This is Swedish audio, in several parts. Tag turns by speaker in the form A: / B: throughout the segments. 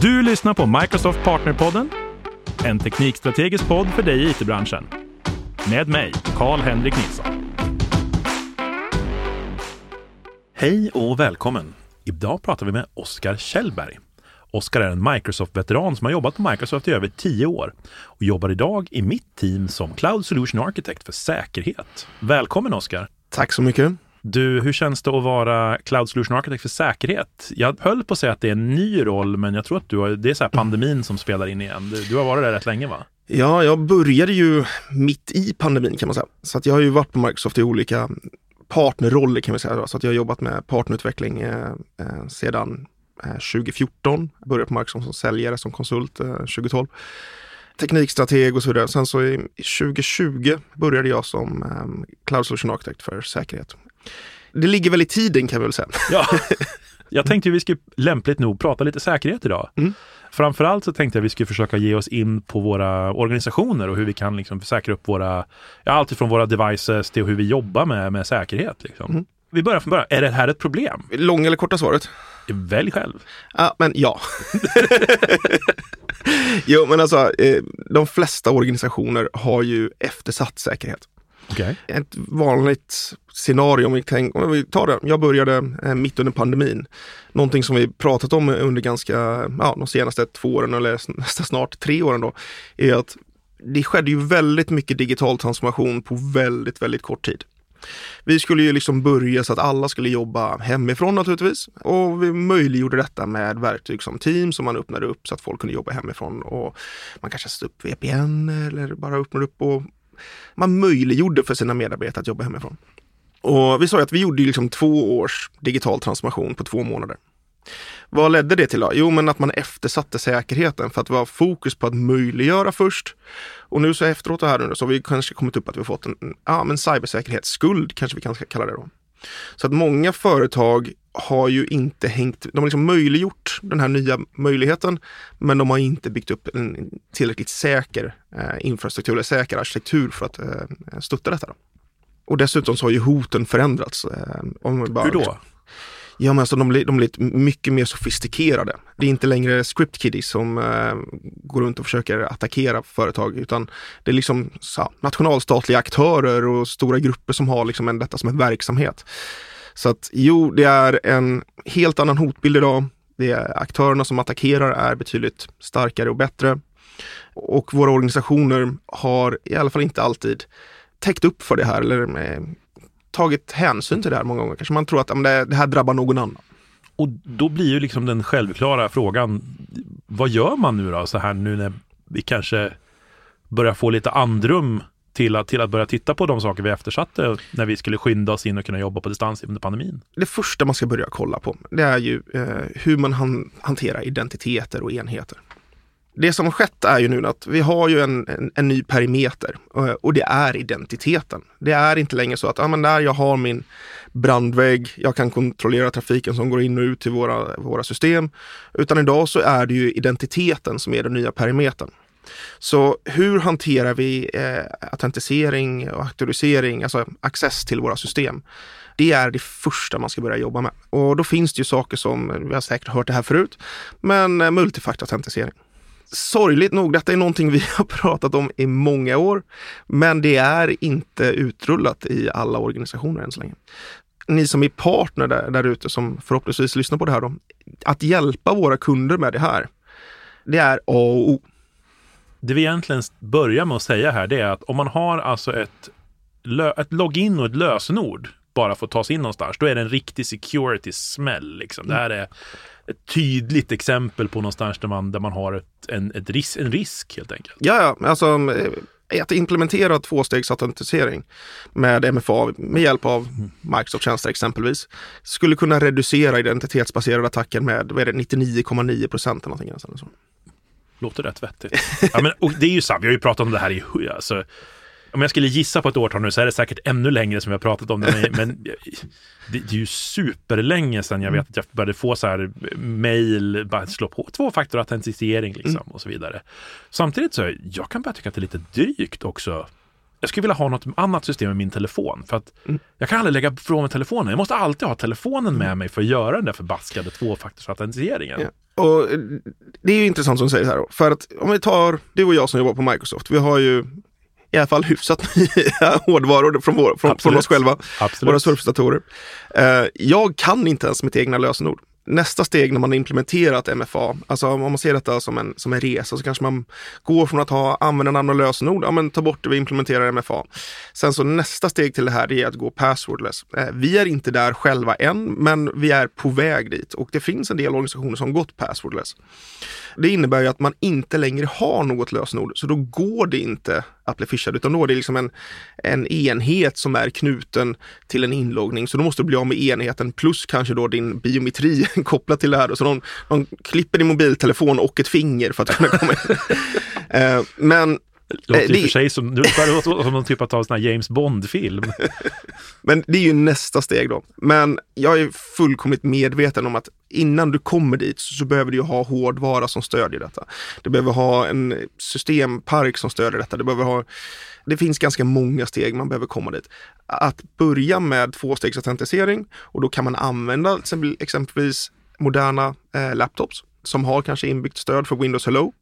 A: Du lyssnar på Microsoft Partnerpodden, en teknikstrategisk podd för dig i it-branschen. Med mig, Karl-Henrik Nilsson. Hej och välkommen! Idag pratar vi med Oskar Kjellberg. Oskar är en Microsoft-veteran som har jobbat på Microsoft i över tio år och jobbar idag i mitt team som Cloud Solution Architect för säkerhet. Välkommen Oskar!
B: Tack så mycket!
A: Du, hur känns det att vara Cloud Solution Architect för säkerhet? Jag höll på att säga att det är en ny roll, men jag tror att du har, det är så här pandemin som spelar in igen. Du, du har varit där rätt länge va?
B: Ja, jag började ju mitt i pandemin kan man säga. Så att jag har ju varit på Microsoft i olika partnerroller kan man säga. Så att jag har jobbat med partnerutveckling eh, eh sedan eh, 2014. Började på Microsoft som säljare, som konsult eh, 2012. Teknikstrateg och så vidare. Sen så i 2020 började jag som eh, Cloud Solution Architect för säkerhet. Det ligger väl i tiden kan vi väl säga.
A: Ja. Jag tänkte vi skulle lämpligt nog prata lite säkerhet idag. Mm. Framförallt så tänkte jag vi skulle försöka ge oss in på våra organisationer och hur vi kan liksom säkra upp våra, ja, allt ifrån våra devices till hur vi jobbar med, med säkerhet. Liksom. Mm. Vi börjar från början. Är det här ett problem?
B: Lång eller korta svaret?
A: Välj själv.
B: Ja, men ja. jo, men alltså, eh, de flesta organisationer har ju eftersatt säkerhet.
A: Okay.
B: Ett vanligt scenario, om vi, tänk, om vi tar det, jag började eh, mitt under pandemin. Någonting som vi pratat om under ganska, ja, de senaste två åren eller nästan snart tre åren då, är att det skedde ju väldigt mycket digital transformation på väldigt, väldigt kort tid. Vi skulle ju liksom börja så att alla skulle jobba hemifrån naturligtvis och vi möjliggjorde detta med verktyg som Teams som man öppnade upp så att folk kunde jobba hemifrån och man kanske satte upp VPN eller bara öppnade upp och man möjliggjorde för sina medarbetare att jobba hemifrån. Och vi sa att vi gjorde liksom två års digital transformation på två månader. Vad ledde det till då? Jo, men att man eftersatte säkerheten för att det var fokus på att möjliggöra först. Och nu så efteråt här nu så har vi kanske kommit upp att vi har fått en ja, men cybersäkerhetsskuld, kanske vi kan kalla det då. Så att många företag har ju inte hängt, de har liksom möjliggjort den här nya möjligheten, men de har inte byggt upp en tillräckligt säker eh, infrastruktur eller säker arkitektur för att eh, stötta detta. Då. Och dessutom så har ju hoten förändrats. Eh,
A: om bara, Hur då?
B: Ja, men alltså de blir, de blir mycket mer sofistikerade. Det är inte längre script kiddies som eh, går runt och försöker attackera företag, utan det är liksom så, nationalstatliga aktörer och stora grupper som har liksom en, detta som en verksamhet. Så att jo, det är en helt annan hotbild idag. Det är aktörerna som attackerar är betydligt starkare och bättre. Och våra organisationer har i alla fall inte alltid täckt upp för det här eller eh, tagit hänsyn till det här många gånger. Kanske man tror att det, här drabbar någon annan.
A: Och då blir ju liksom den självklara frågan, vad gör man nu då så här nu när vi kanske börjar få lite andrum till att, till att börja titta på de saker vi eftersatte när vi skulle skynda oss in och kunna jobba på distans under pandemin?
B: Det första man ska börja kolla på, det är ju eh, hur man han, hanterar identiteter och enheter. Det som har skett är ju nu att vi har ju en, en, en, ny perimeter eh, och det är identiteten. Det är inte längre så att ja, men där jag har min brandvägg, jag kan kontrollera trafiken som går in och ut till våra, våra system. Utan idag så är det ju identiteten som är den nya perimetern. Så hur hanterar vi eh, autentisering och auktorisering, alltså access till våra system? Det är det första man ska börja jobba med. Och då finns det ju saker som, vi har säkert hört det här förut, men eh, multifaktorautentisering. Sorgligt nog, detta är någonting vi har pratat om i många år, men det är inte utrullat i alla organisationer än så länge. Ni som är partner där, där ute som förhoppningsvis lyssnar på det här då, att hjälpa våra kunder med det här, det är A och O.
A: Det vi egentligen börjar med att säga här, det är att om man har alltså ett, ett login och ett lösenord bara att ta sig in någonstans, då är det en riktig security-smäll. Liksom. Det här är ett tydligt exempel på någonstans där man, där man har ett, en, ett ris en risk helt enkelt.
B: Ja, ja, alltså eh, att implementera tvåstegsautentisering med MFA med hjälp av. Microsoft-tjänster exempelvis skulle kunna reducera identitetsbaserade attacker med 99,9 procent eller någonting. Eller så.
A: Låter rätt vettigt. ja, men, det är ju sant, vi har ju pratat om det här i alltså, om jag skulle gissa på ett årtal nu så är det säkert ännu längre som vi har pratat om det. Men det, det är ju superlänge sedan jag vet att jag började få så här mail, bara slå på tvåfaktorautentisering liksom mm. och så vidare. Samtidigt så jag kan börja tycka att det är lite drygt också. Jag skulle vilja ha något annat system i min telefon för att mm. jag kan aldrig lägga ifrån mig telefonen. Jag måste alltid ha telefonen med mig för att göra den där förbaskade tvåfaktorsautentiseringen. Ja.
B: Och det är ju intressant som du säger här då, för att om vi tar du och jag som jobbar på Microsoft, vi har ju i alla fall hyfsat nya hårdvaror från, vår, från, från oss själva,
A: Absolut.
B: våra surfdatorer. Eh, jag kan inte ens mitt egna lösenord nästa steg när man implementerat MFA, alltså om man ser detta som en, som en resa så kanske man går från att ha användarnamn och lösenord, ja men ta bort det, vi implementerar MFA. Sen så nästa steg till det här är att gå passwordless. Eh, vi är inte där själva än, men vi är på väg dit och det finns en del organisationer som gått passwordless. Det innebär ju att man inte längre har något lösenord, så då går det inte att bli phishad, utan då är det liksom en, en enhet som är knuten till en inloggning. Så då måste du bli av med enheten plus kanske då din biometri kopplat till det här. Så de, de klipper din mobiltelefon och ett finger för att kunna komma in. Eh, men
A: låter
B: Eh,
A: i och för sig som, nu det som någon typ av sån här James Bond-film.
B: Men det är ju nästa steg då. Men jag är fullkomligt medveten om att innan du kommer dit så behöver du ha hårdvara som stödjer detta. Du behöver ha en systempark som stödjer detta. Du behöver ha, det finns ganska många steg man behöver komma dit. Att börja med tvåstegsautentisering och då kan man använda exempelvis moderna eh, laptops som har kanske inbyggt stöd för Windows Hello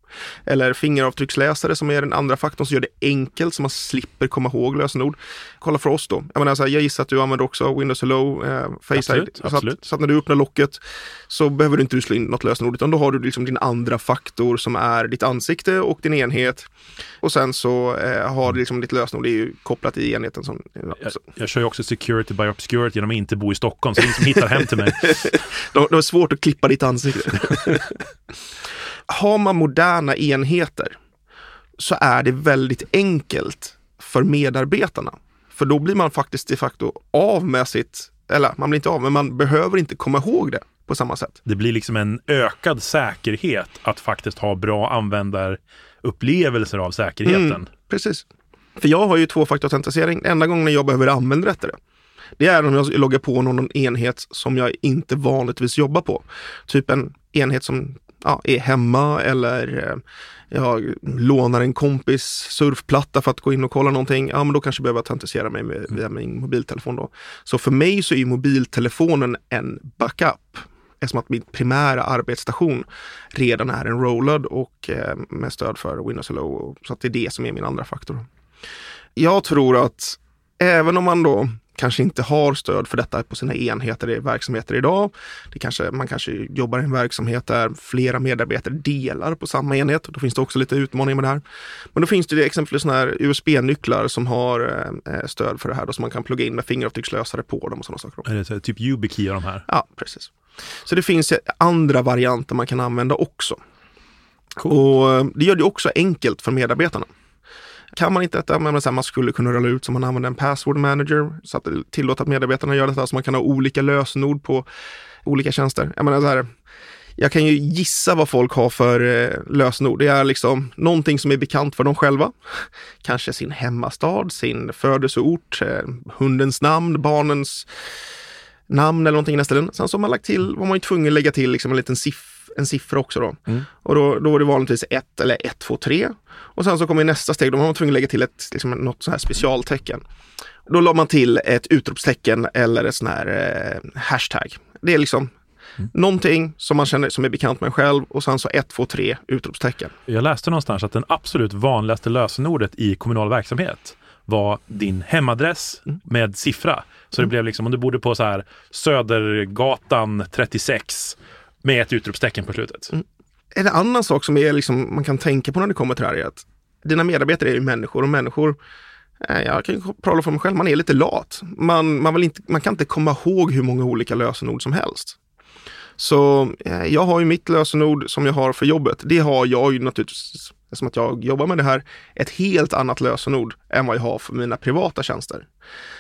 B: eller fingeravtrycksläsare som är den andra faktorn som gör det enkelt så man slipper komma ihåg lösenord. Kolla för oss då. Jag, menar, så här, jag gissar att du använder också Windows Hello, eh, Face
A: Absolut,
B: ID. Så,
A: absolut.
B: att, så att när du öppnar locket så behöver du inte slå in något lösenord utan då har du liksom din andra faktor som är ditt ansikte och din enhet. Och sen så eh, har du liksom ditt lösenord, är kopplat i enheten. Som,
A: Jag, jag kör ju också security by obscurity genom att inte bo i Stockholm, så det är ingen som hittar hem till mig.
B: Det det är svårt att klippa ditt ansikte. Har man moderna enheter så är det väldigt enkelt för medarbetarna. För då blir man faktiskt de facto av med sitt, eller man blir inte av, men man behöver inte komma ihåg det på samma sätt.
A: Det blir liksom en ökad säkerhet att faktiskt ha bra användarupplevelser av säkerheten.
B: Mm, precis. För jag har ju tvåfaktorautentisering. Enda gången jag behöver använda detta det är om jag loggar på någon enhet som jag inte vanligtvis jobbar på. Typ en enhet som ja, är hemma eller eh, jag lånar en kompis surfplatta för att gå in och kolla någonting. Ja, men då kanske jag behöver autentisera mig med, via min mobiltelefon då. Så för mig så är ju mobiltelefonen en backup eftersom att min primära arbetsstation redan är en rollad och eh, med stöd för Windows Hello. Så att det är det som är min andra faktor. Jag tror att även om man då kanske inte har stöd för detta på sina enheter i verksamheter idag. Det kanske, man kanske jobbar i en verksamhet där flera medarbetare delar på samma enhet. Då finns det också lite utmaningar med det här. Men då finns det exempelvis sådana här USB-nycklar som har eh, stöd för det här, då, som man kan plugga in med fingeravtryckslösare på dem och sådana saker.
A: Är det så, typ YubiKey de här?
B: Ja, precis. Så det finns andra varianter man kan använda också. Och eh, det gör det också enkelt för medarbetarna. Kan man inte detta, men man skulle kunna rulla ut så man använder en password manager så att det tillåter att medarbetarna gör detta så man kan ha olika lösenord på olika tjänster. Jag menar så här, jag kan ju gissa vad folk har för eh, lösenord. Det är liksom någonting som är bekant för dem själva. Kanske sin hemmastad, sin födelseort, eh, hundens namn, barnens namn eller någonting i nästa Sen så har man lagt till, var man ju tvungen att lägga till liksom en liten siffra en siffra också då. Mm. Och då, då var det vanligtvis 1 eller 1, 2, 3. Och sen så kommer nästa steg, då var man tvungen att lägga till ett, liksom, något sånt här specialtecken. Då la man till ett utropstecken eller ett sån här eh, hashtag. Det är liksom mm. någonting som man känner som är bekant med själv och sen så 1, 2, 3 utropstecken.
A: Jag läste någonstans att den absolut vanligaste lösenordet i kommunal verksamhet var din hemadress mm. med siffra. Så mm. det blev liksom, om du bodde på så här Södergatan 36 med ett utropstecken på slutet. Mm.
B: En annan sak som är liksom, man kan tänka på när det kommer till det här är att dina medarbetare är ju människor och människor eh, jag kan ju prata för mig själv, man är lite lat. Man, man, vill inte, man kan inte komma ihåg hur många olika lösenord som helst. Så eh, jag har ju mitt lösenord som jag har för jobbet. Det har jag ju naturligtvis, eftersom att jag jobbar med det här, ett helt annat lösenord än vad jag har för mina privata tjänster.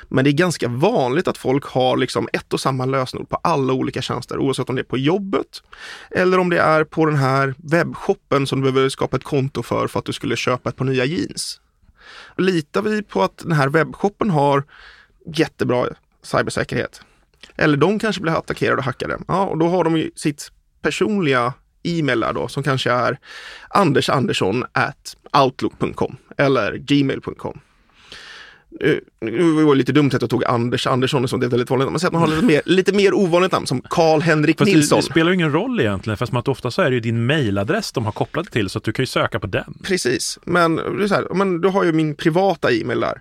B: Men det är ganska vanligt att folk har liksom ett och samma lösenord på alla olika tjänster, oavsett om det är på jobbet eller om det är på den här webbshoppen som du behöver skapa ett konto för för att du skulle köpa ett par nya jeans. Litar vi på att den här webbshoppen har jättebra cybersäkerhet? Eller de kanske blir attackerade och hackade. Ja, och då har de ju sitt personliga e-mail där då som kanske är andersandersson at outlook.com eller gmail.com. nu var det lite dumt att jag tog Anders Andersson som det är väldigt vanligt. Men säg att man har lite mer, lite mer ovanligt namn som Karl-Henrik
A: det,
B: Nilsson.
A: det spelar ju ingen roll egentligen, fast att ofta så är det ju din mailadress de har kopplat till, så att du kan ju söka på den.
B: Precis, men, det är så här, men du har ju min privata e-mail där.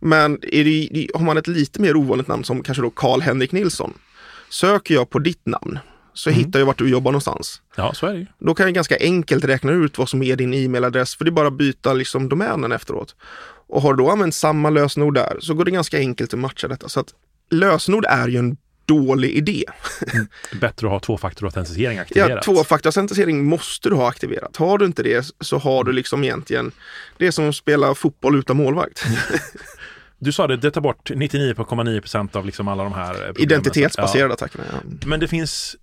B: Men är det, har man ett lite mer ovanligt namn som kanske då Karl-Henrik Nilsson. Söker jag på ditt namn så
A: Mm.
B: hittar jag vart du jobbar någonstans.
A: Ja, så är det ju.
B: Då kan jag ganska enkelt räkna ut vad som är din e-mailadress för det är bara att byta liksom domänen efteråt. Och har du då använt samma lösenord där så går det ganska enkelt att matcha detta. Så att lösenord är ju en dålig idé.
A: Är bättre att ha tvåfaktorautentisering
B: Ja,
A: aktiverat.
B: tvåfaktorautentisering måste du ha aktiverat. Har du inte det så har du liksom egentligen, det är som att spela fotboll utan målvakt.
A: Du sa det, det tar bort 99,9% av liksom alla de här problemen.
B: Identitetsbaserade attackerna. Ja.
A: Ja. Men det finns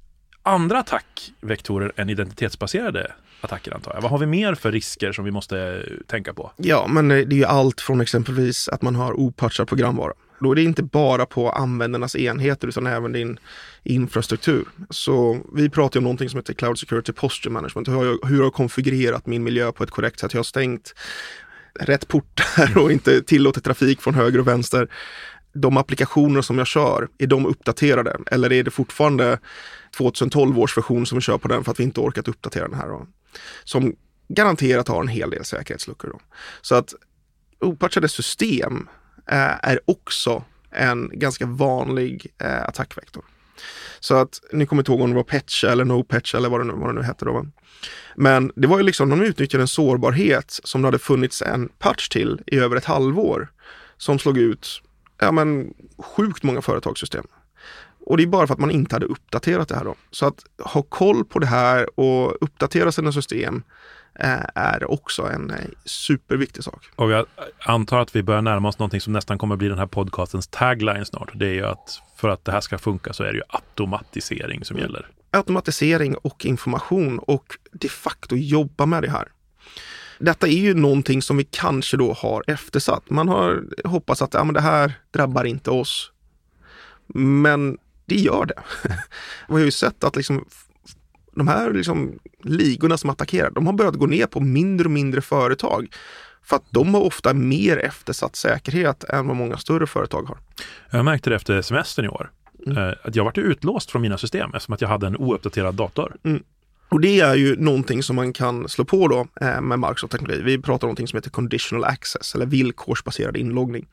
A: andra attackvektorer än identitetsbaserade attacker antar jag. Vad har vi mer för risker som vi måste eh, tänka på?
B: ja, men eh, det är ju allt från exempelvis att man har opatchad programvara. Då är det inte bara på användarnas enheter utan även din infrastruktur. Så vi pratar ju om någonting som heter Cloud Security Posture Management. Hur har jag, hur har jag konfigurerat min miljö på ett korrekt sätt? Jag har stängt rätt portar och inte tillåtit trafik från höger och vänster. De applikationer som jag kör, är de uppdaterade? Eller är det fortfarande 2012 års version som vi kör på den för att vi inte orkat uppdatera den här? Då? Som garanterat har en hel del säkerhetsluckor. Då. Så att opatchade system eh, är också en ganska vanlig eh, attackvektor. Så att ni kommer inte ihåg om det var patch eller No patch eller vad det nu, vad det nu hette då. Va? Men det var ju liksom, de utnyttjade en sårbarhet som det hade funnits en patch till i över ett halvår. Som slog ut, ja men sjukt många företagssystem. Och det är bara för att man inte hade uppdaterat det här då. Så att ha koll på det här och uppdatera sina system eh, är också en eh, superviktig sak.
A: Och jag antar att vi börjar närma oss någonting som nästan kommer bli den här podcastens tagline snart. Det är ju att för att det här ska funka så är det ju automatisering som gäller.
B: automatisering och information och de facto jobba med det här. Detta är ju någonting som vi kanske då har eftersatt. Man har hoppats att ja, men det här drabbar inte oss. Men det gör det. Vi har ju sett att liksom, de här liksom, ligorna som attackerar, de har börjat gå ner på mindre och mindre företag. För att de har ofta mer eftersatt säkerhet än vad många större företag har.
A: Jag märkte det efter semestern i år. eh, Att jag vart utlåst från mina system eftersom att jag hade en ouppdaterad dator.
B: Och det är ju någonting som man kan slå på då eh, med Microsoft-teknologi. Vi pratar om någonting som heter conditional access eller villkorsbaserad inloggning.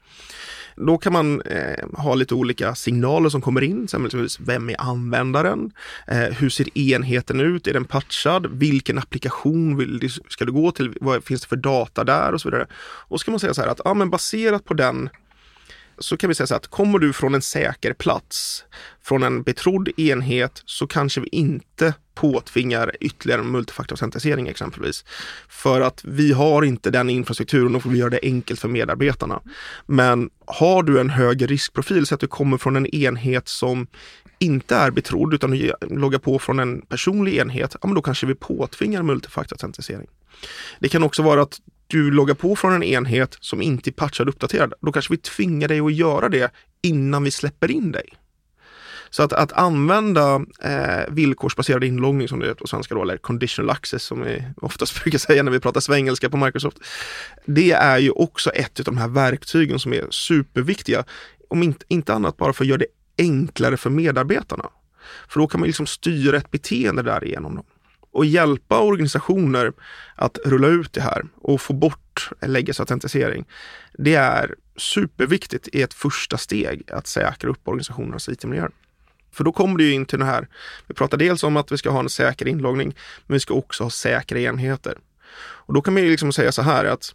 B: Då kan man eh, ha lite olika signaler som kommer in, exempelvis vem är användaren? Eh, hur ser enheten ut? Är den patchad? Vilken applikation vill, du- ska du gå till? Vad finns det för data där och så vidare? Och så kan man säga så här att ja, men baserat på den så kan vi säga så att kommer du från en säker plats, från en betrodd enhet, så kanske vi inte påtvingar ytterligare multifaktorautentisering exempelvis. För att vi har inte den infrastrukturen och får vi göra det enkelt för medarbetarna. Men har du en hög riskprofil så att du kommer från en enhet som inte är betrodd utan du loggar på från en personlig enhet, ja men då kanske vi påtvingar multifaktorautentisering. Det kan också vara att du loggar på från en enhet som inte är patchad och uppdaterad. Då kanske vi tvingar dig att göra det innan vi släpper in dig. Så att, att använda eh, villkorsbaserad inloggning som det heter på svenska då, eller conditional access som vi oftast brukar säga när vi pratar svengelska på Microsoft. Det är ju också ett av de här verktygen som är superviktiga. Om inte, inte annat bara för att göra det enklare för medarbetarna. För då kan man liksom styra ett beteende därigenom. Dem och hjälpa organisationer att rulla ut det här och få bort legacy-autentisering. Det är superviktigt i ett första steg att säkra upp organisationernas IT-miljöer. För då kommer det ju in till det här. Vi pratar dels om att vi ska ha en säker inloggning, men vi ska också ha säkra enheter. Och då kan man ju liksom säga så här att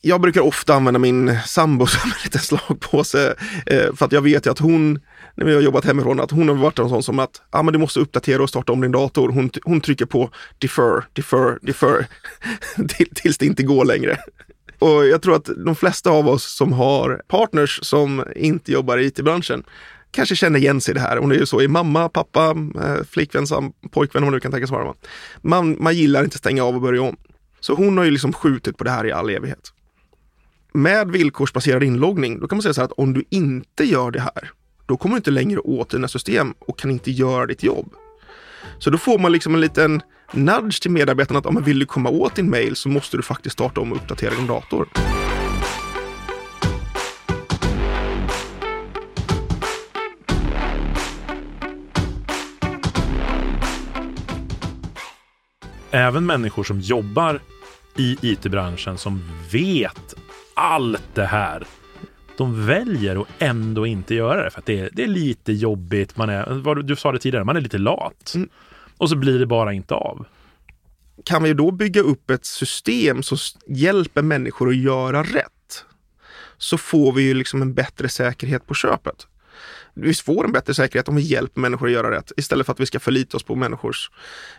B: jag brukar ofta använda min sambo som en liten slagpåse eh, för att jag vet ju att hon, när vi har jobbat hemifrån, att hon har varit en sån som att ah, men du måste uppdatera och starta om din dator. Hon, hon trycker på defer, defer, defer tills det inte går längre. Och jag tror att de flesta av oss som har partners som inte jobbar i it-branschen kanske känner igen sig i det här. Hon är ju så i mamma, pappa, eh, flickvän, sam, pojkvän, vad man nu kan tänkas vara. Man, man gillar inte stänga av och börja om. Så hon har ju liksom skjutit på det här i all evighet med villkorsbaserad inloggning, då kan man säga så här att om du inte gör det här, då kommer du inte längre åt dina system och kan inte göra ditt jobb. Så då får man liksom en liten nudge till medarbetarna att om man vill du komma åt din mail så måste du faktiskt starta om och uppdatera din dator.
A: Även människor som jobbar i it-branschen som vet allt det här de väljer att ändå inte göra det för att det är, det är lite jobbigt. Man är, vad du sa det tidigare, man är lite lat.
B: Mm.
A: Och så blir det bara inte av.
B: Kan vi då bygga upp ett system som hjälper människor att göra rätt så får vi ju liksom en bättre säkerhet på köpet. Vi får en bättre säkerhet om vi hjälper människor att göra rätt istället för att vi ska förlita oss på människors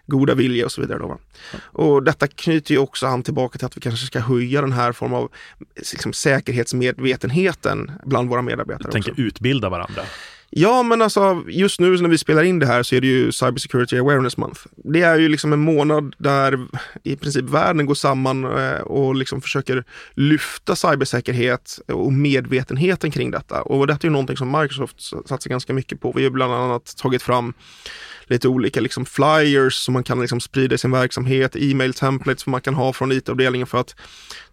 B: goda vilja och så vidare. Då, va? Och detta knyter ju också an tillbaka till att vi kanske ska höja den här form av liksom, säkerhetsmedvetenheten bland våra medarbetare.
A: Jag tänker
B: också.
A: utbilda varandra.
B: Ja, men alltså just nu när vi spelar in det här så är det ju Cyber Security Awareness Month. Det är ju liksom en månad där i princip världen går samman eh, och liksom försöker lyfta cybersäkerhet och medvetenheten kring detta. Och detta är ju någonting som Microsoft satsar ganska mycket på. Vi har bland annat tagit fram lite olika liksom flyers som man kan liksom sprida i sin verksamhet, e-mail templates som man kan ha från IT-avdelningen för att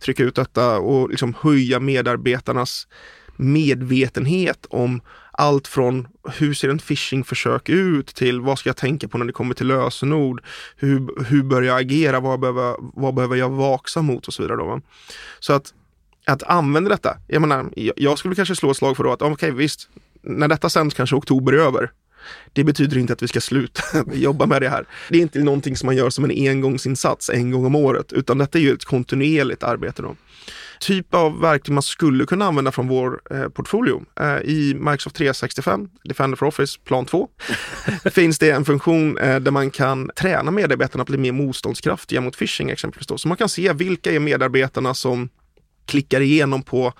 B: trycka ut detta och liksom höja medarbetarnas medvetenhet om allt från hur ser en phishingförsök ut till vad ska jag tänka på när det kommer till lösenord? Hur, hur bör jag agera? Vad behöver, vad behöver jag vaksa mot och så vidare. Då, va? Så att, att använda detta, jag menar, jag, skulle kanske slå ett slag för då att okej visst, när detta sänds kanske oktober är över. Det betyder inte att vi ska sluta jobba med det här. Det är inte någonting som man gör som en engångsinsats en gång om året, utan detta är ju ett kontinuerligt arbete. Då typ av verktyg man skulle kunna använda från vår eh, portfolio. Eh, I Microsoft 365, Defender for Office, plan 2, finns det en funktion eh, där man kan träna medarbetarna att bli mer motståndskraftiga mot phishing exempelvis. Då. Så man kan se vilka är medarbetarna som klickar igenom på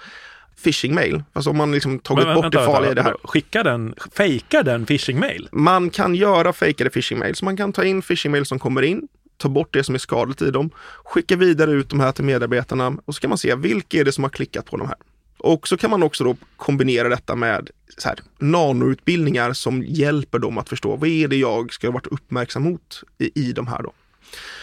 B: phishing-mail. Alltså om man liksom tagit
A: Men,
B: bort
A: vänta,
B: det farliga i det här.
A: Skicka den, fejkar den phishing-mail?
B: Man kan göra fejkade phishing-mail, så man kan ta in phishing-mail som kommer in, ta bort det som är skadligt i dem, skicka vidare ut de här till medarbetarna och så kan man se vilka är det som har klickat på de här. Och så kan man också då kombinera detta med så här, nanoutbildningar som hjälper dem att förstå vad är det jag ska ha varit uppmärksam mot i, i de här då.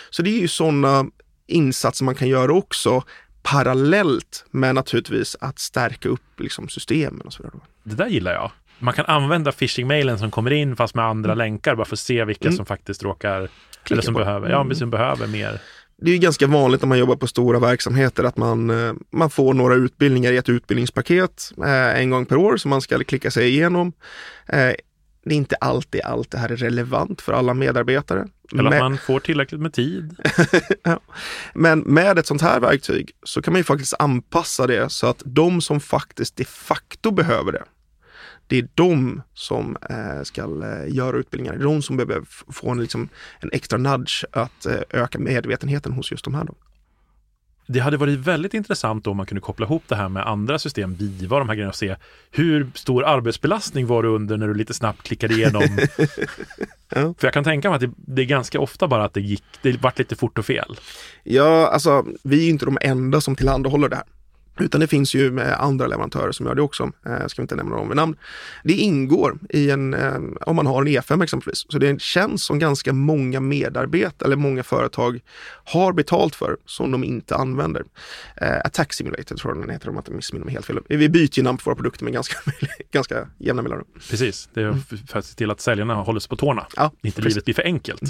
B: Så det är ju sådana insatser man kan göra också parallellt med naturligtvis att stärka upp liksom, systemen och så vidare.
A: Det där gillar jag. Man kan använda phishing-mailen som kommer in fast med andra länkar bara för att se vilka
B: Mm.
A: som faktiskt råkar
B: Klicka
A: eller som
B: på.
A: behöver, ja,
B: Mm.
A: som behöver mer.
B: det är ju ganska vanligt när man jobbar på stora verksamheter att man, eh, man får några utbildningar i ett utbildningspaket eh, en gång per år som man ska klicka sig igenom. Eh, det är inte alltid allt det här är relevant för alla medarbetare.
A: Eller
B: Men-
A: att man får tillräckligt med tid.
B: Men med ett sånt här verktyg så kan man ju faktiskt anpassa det så att de som faktiskt de facto behöver det, det är de som eh, ska eh, göra utbildningar. Det är de som behöver få en, liksom, en extra nudge att eh, öka medvetenheten hos just de här. Då.
A: Det hade varit väldigt intressant om man kunde koppla ihop det här med andra system, Viva och de här grejerna och se hur stor arbetsbelastning var du under när du lite snabbt klickade igenom.
B: Ja.
A: För jag kan tänka mig att det, det är ganska ofta bara att det gick, det vart lite fort och fel.
B: Ja, alltså vi är inte de enda som tillhandahåller det här. Utan det finns ju andra leverantörer som gör det också. Eh, ska vi inte nämna dem vid namn. Det ingår i en, eh, om man har en E5 exempelvis. Så det känns som ganska många medarbetare eller många företag har betalt för som de inte använder. Eh, Attack Simulator tror jag den heter om jag inte missminner mig helt fel. Vi byter ju namn på våra produkter med ganska, ganska jämna mellanrum.
A: Precis, det är för att se till att säljarna håller sig på tårna.
B: Ja,
A: Inte
B: precis.
A: livet blir för enkelt.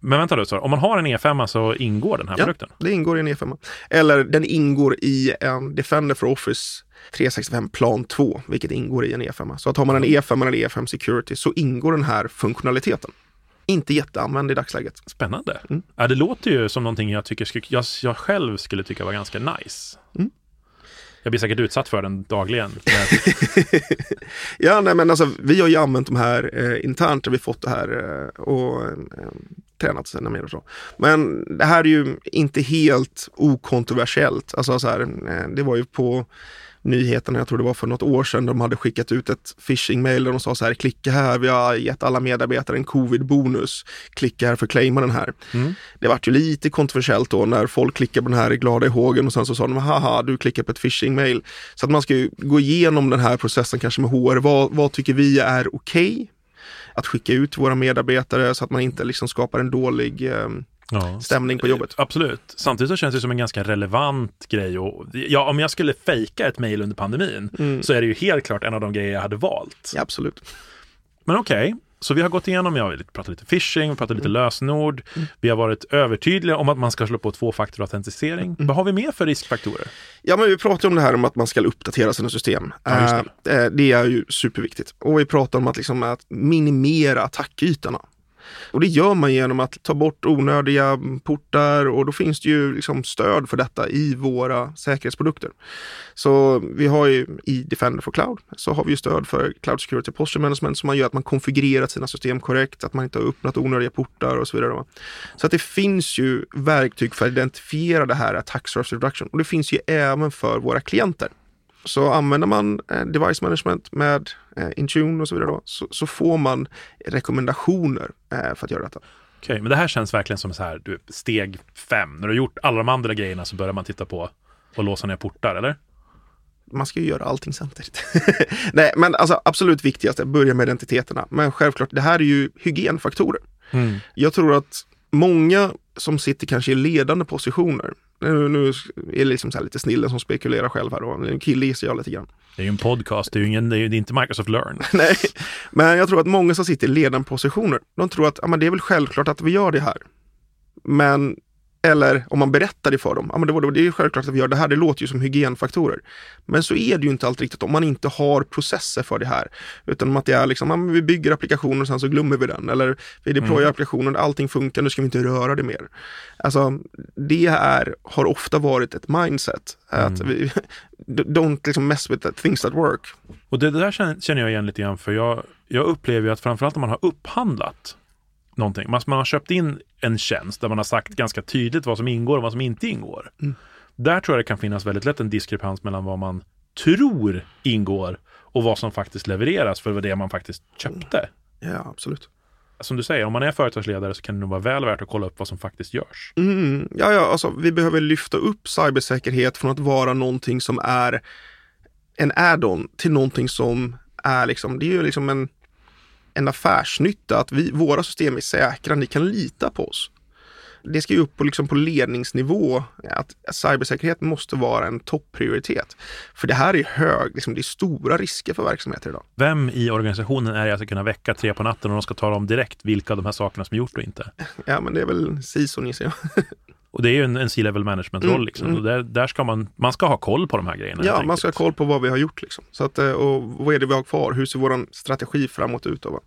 A: Men vänta så om man har en E5 så ingår den här
B: Ja.
A: produkten?
B: Det ingår i en E5. Eller den ingår i en Defender for Office 365 plan 2, vilket ingår i en E5. Så att har man en E5 eller E5 Security så ingår den här funktionaliteten. Inte jätteanvänd i dagsläget.
A: Spännande.
B: Mm.
A: Ja, det låter ju som någonting jag, tycker, skulle- jag, jag själv skulle tycka var ganska nice.
B: Mm.
A: Jag blir säkert utsatt för den dagligen. Men,
B: Ja, nej men alltså vi har ju använt de här eh, internt, vi fått det här eh, och eh, tränat och så. Men det här är ju inte helt okontroversiellt. Alltså så här, eh, det var ju på nyheterna, jag tror det var för något år sedan, de hade skickat ut ett phishing-mail där de sa så här, klicka här, vi har gett alla medarbetare en covid-bonus, klicka här för att claima den här.
A: mm.
B: Det vart ju lite kontroversiellt då när folk klickade på den här i glada i hågen och sen så sa de haha du klickar på ett phishing-mail. Så att man ska ju gå igenom den här processen kanske med HR. Vad, vad tycker vi är okej? Att skicka ut våra medarbetare så att man inte liksom skapar en dålig eh,
A: ja.
B: stämning på jobbet.
A: Absolut. Samtidigt så känns det som en ganska relevant grej. Och, ja, om jag skulle fejka ett mejl under pandemin
B: Mm.
A: så är det ju helt klart en av de grejer jag hade valt.
B: Ja, absolut.
A: Men okej, Så vi har gått igenom, jag har pratat lite phishing, vi pratat lite lösenord. Vi har varit övertydliga om att man ska slå på tvåfaktorautentisering. Vad har vi mer för riskfaktorer?
B: Ja, men vi pratar om det här om att man ska uppdatera sina system.
A: Ja, just
B: Eh, eh, det är ju superviktigt. Och vi pratar om att, liksom, att minimera attackytorna. Och det gör man genom att ta bort onödiga portar och då finns det ju liksom stöd för detta i våra säkerhetsprodukter. Så vi har ju i Defender for Cloud så har vi ju stöd för Cloud Security Posture Management som man gör att man konfigurerat sina system korrekt, att man inte har öppnat onödiga portar och så vidare. Så att det finns ju verktyg för att identifiera det här attack surface reduction och det finns ju även för våra klienter. Så använder man eh, device management med eh, Intune och så vidare då, så, så får man rekommendationer eh, för att göra detta.
A: Okej, men det här känns verkligen som så här, du, steg fem. När du har gjort alla de andra grejerna så börjar man titta på och låsa ner portar, eller?
B: Man ska ju göra allting samtidigt. Nej, men alltså absolut viktigast är att börja med identiteterna. Men självklart, det här är ju hygienfaktorer.
A: Mm.
B: Jag tror att många som sitter kanske i ledande positioner, nu, nu är det liksom så lite snillen som spekulerar själv här då, en kille gissar jag lite grann.
A: Det är ju en podcast, det är ju ingen, det är inte Microsoft Learn.
B: Nej, men jag tror att många som sitter i ledande positioner, de tror att ja, men det är väl självklart att vi gör det här. Men eller om man berättar det för dem, ja, men det, var, det är självklart att vi gör det här, det låter ju som hygienfaktorer. Men så är det ju inte alltid riktigt om man inte har processer för det här. Utan att det är liksom, ja, vi bygger applikationen och sen så glömmer vi den. Eller vi deployar mm. applikationen, allting funkar, nu ska vi inte röra det mer. Alltså, det är, har ofta varit ett mindset. Mm. Att vi, don't liksom mess with the things that work.
A: Och det där känner jag igen lite grann, för jag, jag upplever ju att framförallt om man har upphandlat någonting. Man, man har köpt in en tjänst där man har sagt ganska tydligt vad som ingår och vad som inte ingår. Mm. Där tror jag det kan finnas väldigt lätt en diskrepans mellan vad man tror ingår och vad som faktiskt levereras för det man faktiskt köpte.
B: Ja, absolut.
A: Som du säger, om man är företagsledare så kan det nog vara väl värt att kolla upp vad som faktiskt görs.
B: Mm, ja, ja, alltså vi behöver lyfta upp cybersäkerhet från att vara någonting som är en add-on till någonting som är liksom, det är ju liksom en en affärsnytta, att vi, våra system är säkra, ni kan lita på oss. Det ska ju upp på, liksom på ledningsnivå, att cybersäkerhet måste vara en topprioritet. För det här är hög, liksom, det är stora risker för verksamheter idag.
A: Vem i organisationen är det jag ska kunna väcka tre på natten och de ska tala om direkt vilka av de här sakerna som är gjort och inte?
B: Ja, men det är väl CISO gissar jag.
A: Och det är ju en, en C-level management-roll. Mm, liksom. mm. där, där, ska man, man ska ha koll på de här grejerna.
B: Ja, man ska ha koll på vad vi har gjort. Liksom. Så att, eh, och vad är det vi har kvar? Hur ser vår strategi framåt ut? Då,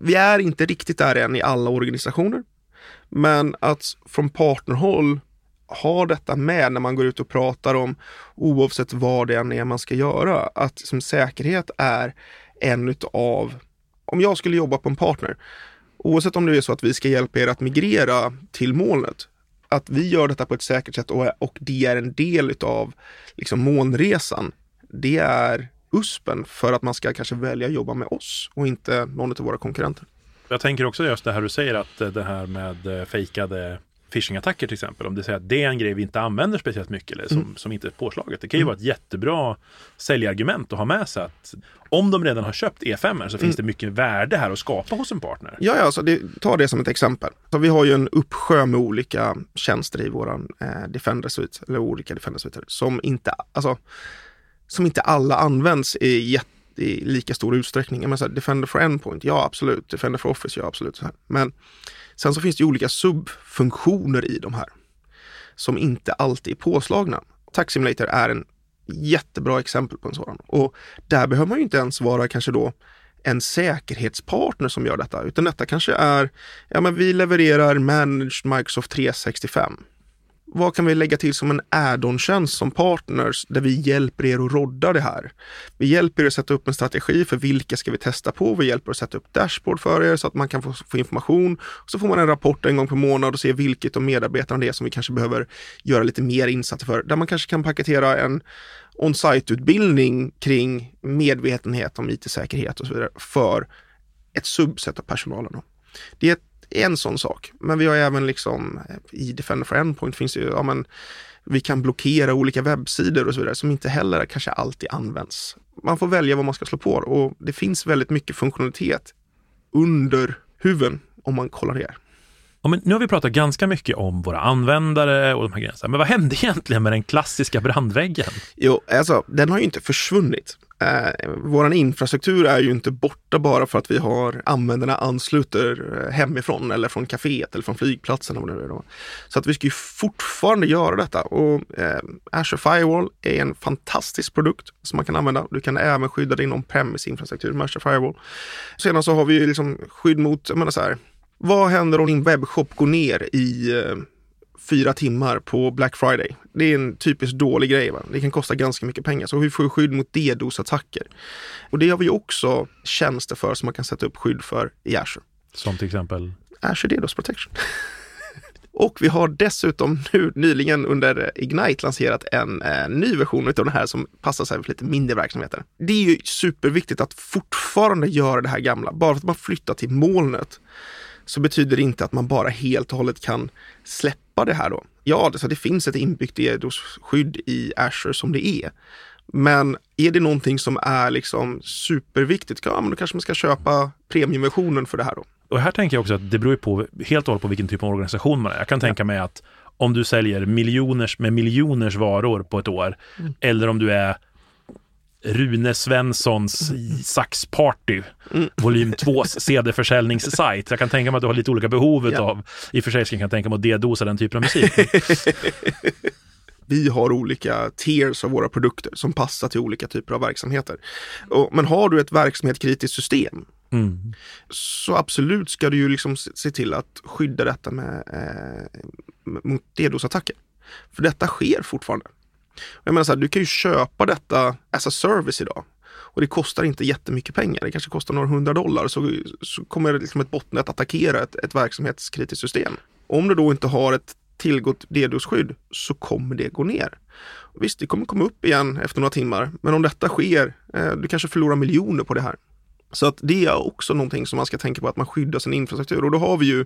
B: Vi är inte riktigt där än i alla organisationer. Men att från partnerhåll ha detta med när man går ut och pratar om oavsett vad det än är man ska göra. Att som säkerhet är en utav, om jag skulle jobba på en partner, oavsett om det är så att vi ska hjälpa er att migrera till molnet, att vi gör detta på ett säkert sätt och, och det är en del utav liksom, månresan. Det är USPen för att man ska kanske välja att jobba med oss och inte någon av våra konkurrenter.
A: Jag tänker också just det här du säger att det här med eh, fejkade phishing-attacker till exempel, om det säger att det är en grej vi inte använder speciellt mycket eller som, mm. som inte är påslaget. Det kan ju mm. vara ett jättebra säljargument att ha med sig att om de redan har köpt E5 så finns mm. det mycket värde här att skapa hos en partner.
B: Ja, ja alltså det, ta det som ett exempel. Så vi har ju en uppsjö med olika tjänster i våran eh, Defender Suite, eller olika Defender Suite, som inte, alltså, som inte alla används i jätte i lika stor utsträckning. Men så här, Defender for Endpoint, ja absolut. Defender for Office, ja absolut. Men Sen så finns det olika subfunktioner i de här som inte alltid är påslagna. Tax Simulator är en jättebra exempel på en sådan. Och där behöver man ju inte ens vara kanske då en säkerhetspartner som gör detta, utan detta kanske är, ja men vi levererar Managed Microsoft 365 vad kan vi lägga till som en add-on-tjänst som partners där vi hjälper er att rodda det här? Vi hjälper er att sätta upp en strategi för vilka ska vi testa på? Vi hjälper er att sätta upp dashboard för er så att man kan få, få information. Så får man en rapport en gång per månad och se vilket av medarbetarna det är som vi kanske behöver göra lite mer insatser för. Där man kanske kan paketera en on-site-utbildning kring medvetenhet om it-säkerhet och så vidare för ett subset av personalen. Det är ett en sån sak. Men vi har även liksom i Defender for Endpoint finns det ju, ja men vi kan blockera olika webbsidor och så vidare som inte heller kanske alltid används. Man får välja vad man ska slå på och det finns väldigt mycket funktionalitet under huven om man kollar det.
A: Ja, men nu har vi pratat ganska mycket om våra användare och de här gränserna. Men vad hände egentligen med den klassiska brandväggen?
B: Jo, alltså den har ju inte försvunnit. Eh, vår infrastruktur är ju inte borta bara för att vi har användarna ansluter eh, hemifrån eller från kaféet eller från flygplatsen. Eller vad det är då. Så att vi ska ju fortfarande göra detta. Och eh, Azure Firewall är en fantastisk produkt som man kan använda. Du kan även skydda din on-premise infrastruktur med Azure Firewall. Sedan så har vi liksom skydd mot, jag menar så här, vad händer om din webbshop går ner i eh, fyra timmar på Black Friday. Det är en typiskt dålig grej. Va? Det kan kosta ganska mycket pengar. Så vi får skydd mot DDoS-attacker. Och det har vi också tjänster för som man kan sätta upp skydd för i Azure.
A: Som till exempel?
B: Azure DDoS Protection. Och vi har dessutom nu nyligen under Ignite lanserat en eh, ny version av den här som passar sig för lite mindre verksamheter. Det är ju superviktigt att fortfarande göra det här gamla. Bara för att man flyttar till molnet så betyder det inte att man bara helt och hållet kan släppa det här då. Ja, det, det finns ett inbyggt DDoS-skydd i Azure som det är. Men är det någonting som är liksom superviktigt, ja, men då kanske man ska köpa premiumversionen för det här då.
A: Och här tänker jag också att det beror på helt och hållet på vilken typ av organisation man är. Jag kan tänka mig att om du säljer miljoners med miljoners varor på ett år, mm. eller om du är Rune Svenssons Saxparty, mm. volym 2 CD-försäljningssajt. Jag kan tänka mig att du har lite olika behov ja. av, i och för sig kan jag tänka mig att dedosa den typen av musik.
B: vi har olika tiers av våra produkter som passar till olika typer av verksamheter. Men har du ett verksamhetskritiskt system mm. så absolut ska du ju liksom se till att skydda detta med, eh, mot DDoS-attacker. För detta sker fortfarande. Jag menar så här, du kan ju köpa detta as a service idag. Och det kostar inte jättemycket pengar. Det kanske kostar några hundra dollar. Så, så kommer liksom ett botnät attackera ett, ett verksamhetskritiskt system. Om du då inte har ett tillgått DDoS-skydd så kommer det gå ner. Visst, det kommer komma upp igen efter några timmar. Men om detta sker, eh, du kanske förlorar miljoner på det här. Så att det är också någonting som man ska tänka på, att man skyddar sin infrastruktur. Och då har vi ju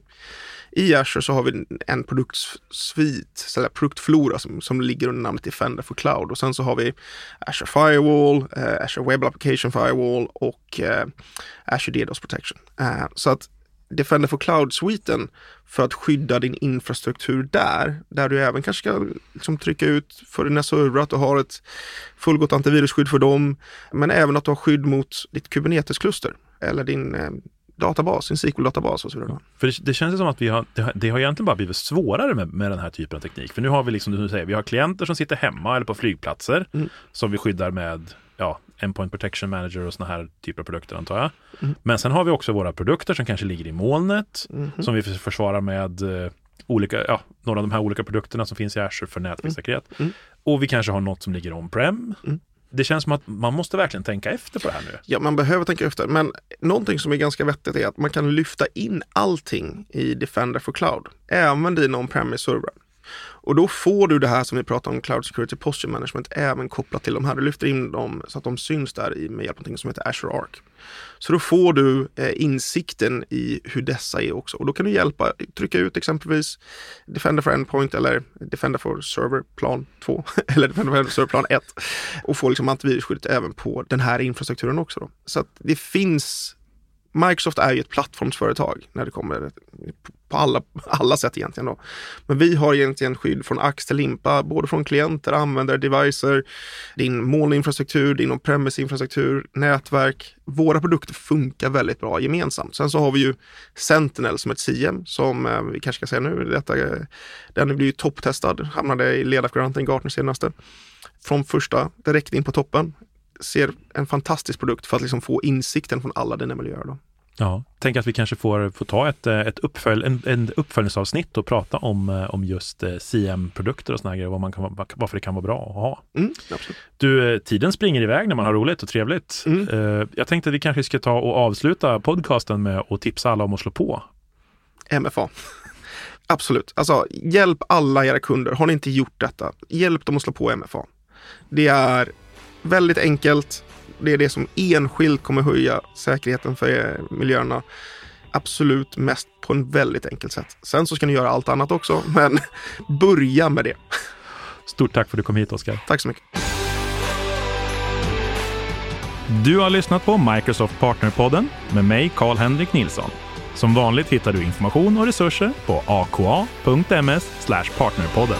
B: i Azure så har vi en produktsvit, eller produktflora som, som ligger under namnet Defender for Cloud. Och sen så har vi Azure Firewall, eh, Azure Web Application Firewall och eh, Azure DDoS Protection. Eh, så att Defender for Cloud-sviten för att skydda din infrastruktur där, där du även kanske ska liksom trycka ut för dina servrar att du har ett fullgott antivirusskydd för dem, men även att du har skydd mot ditt Kubernetes-kluster eller din eh, databas, en SQL-databas och så vidare.
A: För det, det känns som att vi har, det, har, det har egentligen bara blivit svårare med, med den här typen av teknik. För nu har vi liksom, du säger, vi har klienter som sitter hemma eller på flygplatser mm. som vi skyddar med ja, Endpoint Protection Manager och sådana här typer av produkter antar jag. Mm. Men sen har vi också våra produkter som kanske ligger i molnet mm. som vi försvarar med eh, olika, ja, några av de här olika produkterna som finns i Azure för nätverkssäkerhet. Mm. mm. Och vi kanske har något som ligger on-prem. Mm. Det känns som att man måste verkligen tänka efter på det här nu.
B: Ja, man behöver tänka efter. Men någonting som är ganska vettigt är att man kan lyfta in allting i Defender for Cloud. Även dina on-premise servrar. Och då får du det här som vi pratar om, Cloud Security Posture Management, även kopplat till de här. Du lyfter in dem så att de syns där med hjälp av något som heter Azure Arc. Så då får du eh, insikten i hur dessa är också. Och då kan du hjälpa, trycka ut exempelvis Defender for Endpoint eller Defender for Server plan 2 eller Defender for Server plan 1 och få liksom antivirusskyddet även på den här infrastrukturen också. Då. Så att det finns Microsoft är ju ett plattformsföretag när det kommer på alla, alla sätt egentligen. Då. Men vi har egentligen skydd från ax till limpa, både från klienter, användare, devices, din molninfrastruktur, din on-premise infrastruktur, nätverk. Våra produkter funkar väldigt bra gemensamt. Sen så har vi ju Sentinel som ett CM som eh, vi kanske ska säga nu, detta, eh, den blir ju topptestad, hamnade i ledarkvaranten Gartner senaste. Från första direkt in på toppen ser en fantastisk produkt för att liksom få insikten från alla dina miljöer. Då.
A: Ja, tänk att vi kanske får, får ta ett, eh, ett uppfölj, en, en uppföljningsavsnitt och prata om, eh, om just eh, CM-produkter och sådana grejer, vad man kan, varför det kan vara bra att ha. Mm, du, tiden springer iväg när man har roligt och trevligt. Mm. Jag tänkte att vi kanske ska ta och avsluta podcasten med att tipsa alla om att slå på.
B: MFA. Absolut. Alltså, hjälp alla era kunder. Har ni inte gjort detta, hjälp dem att slå på MFA. Det är väldigt enkelt. Det är det som enskilt kommer höja säkerheten för miljöerna. Absolut mest på en väldigt enkelt sätt. Sen så ska ni göra allt annat också, men börja med det.
A: Stort tack för att du kom hit, Oskar.
B: Tack så mycket.
A: Du har lyssnat på Microsoft Partnerpodden med mig, Karl-Henrik Nilsson. Som vanligt hittar du information och resurser på aka.ms partnerpodden.